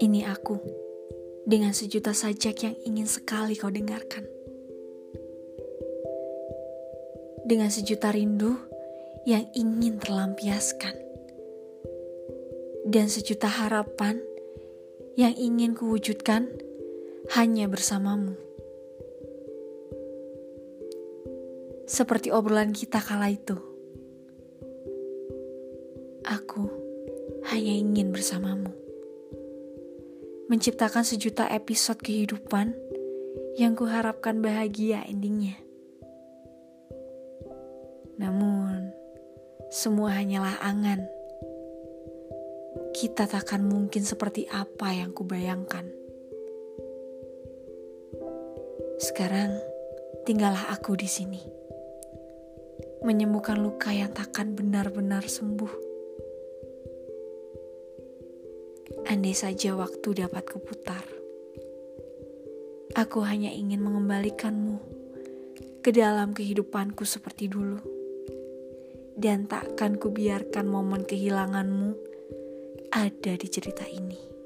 Ini aku dengan sejuta sajak yang ingin sekali kau dengarkan. Dengan sejuta rindu yang ingin terlampiaskan. Dan sejuta harapan yang ingin kuwujudkan hanya bersamamu. Seperti obrolan kita kala itu. Aku hanya ingin bersamamu menciptakan sejuta episode kehidupan yang kuharapkan bahagia endingnya. Namun, semua hanyalah angan. Kita takkan mungkin seperti apa yang kubayangkan. Sekarang, tinggallah aku di sini. Menyembuhkan luka yang takkan benar-benar sembuh Andai saja waktu dapat kuputar, aku hanya ingin mengembalikanmu ke dalam kehidupanku seperti dulu, dan takkan kubiarkan momen kehilanganmu ada di cerita ini.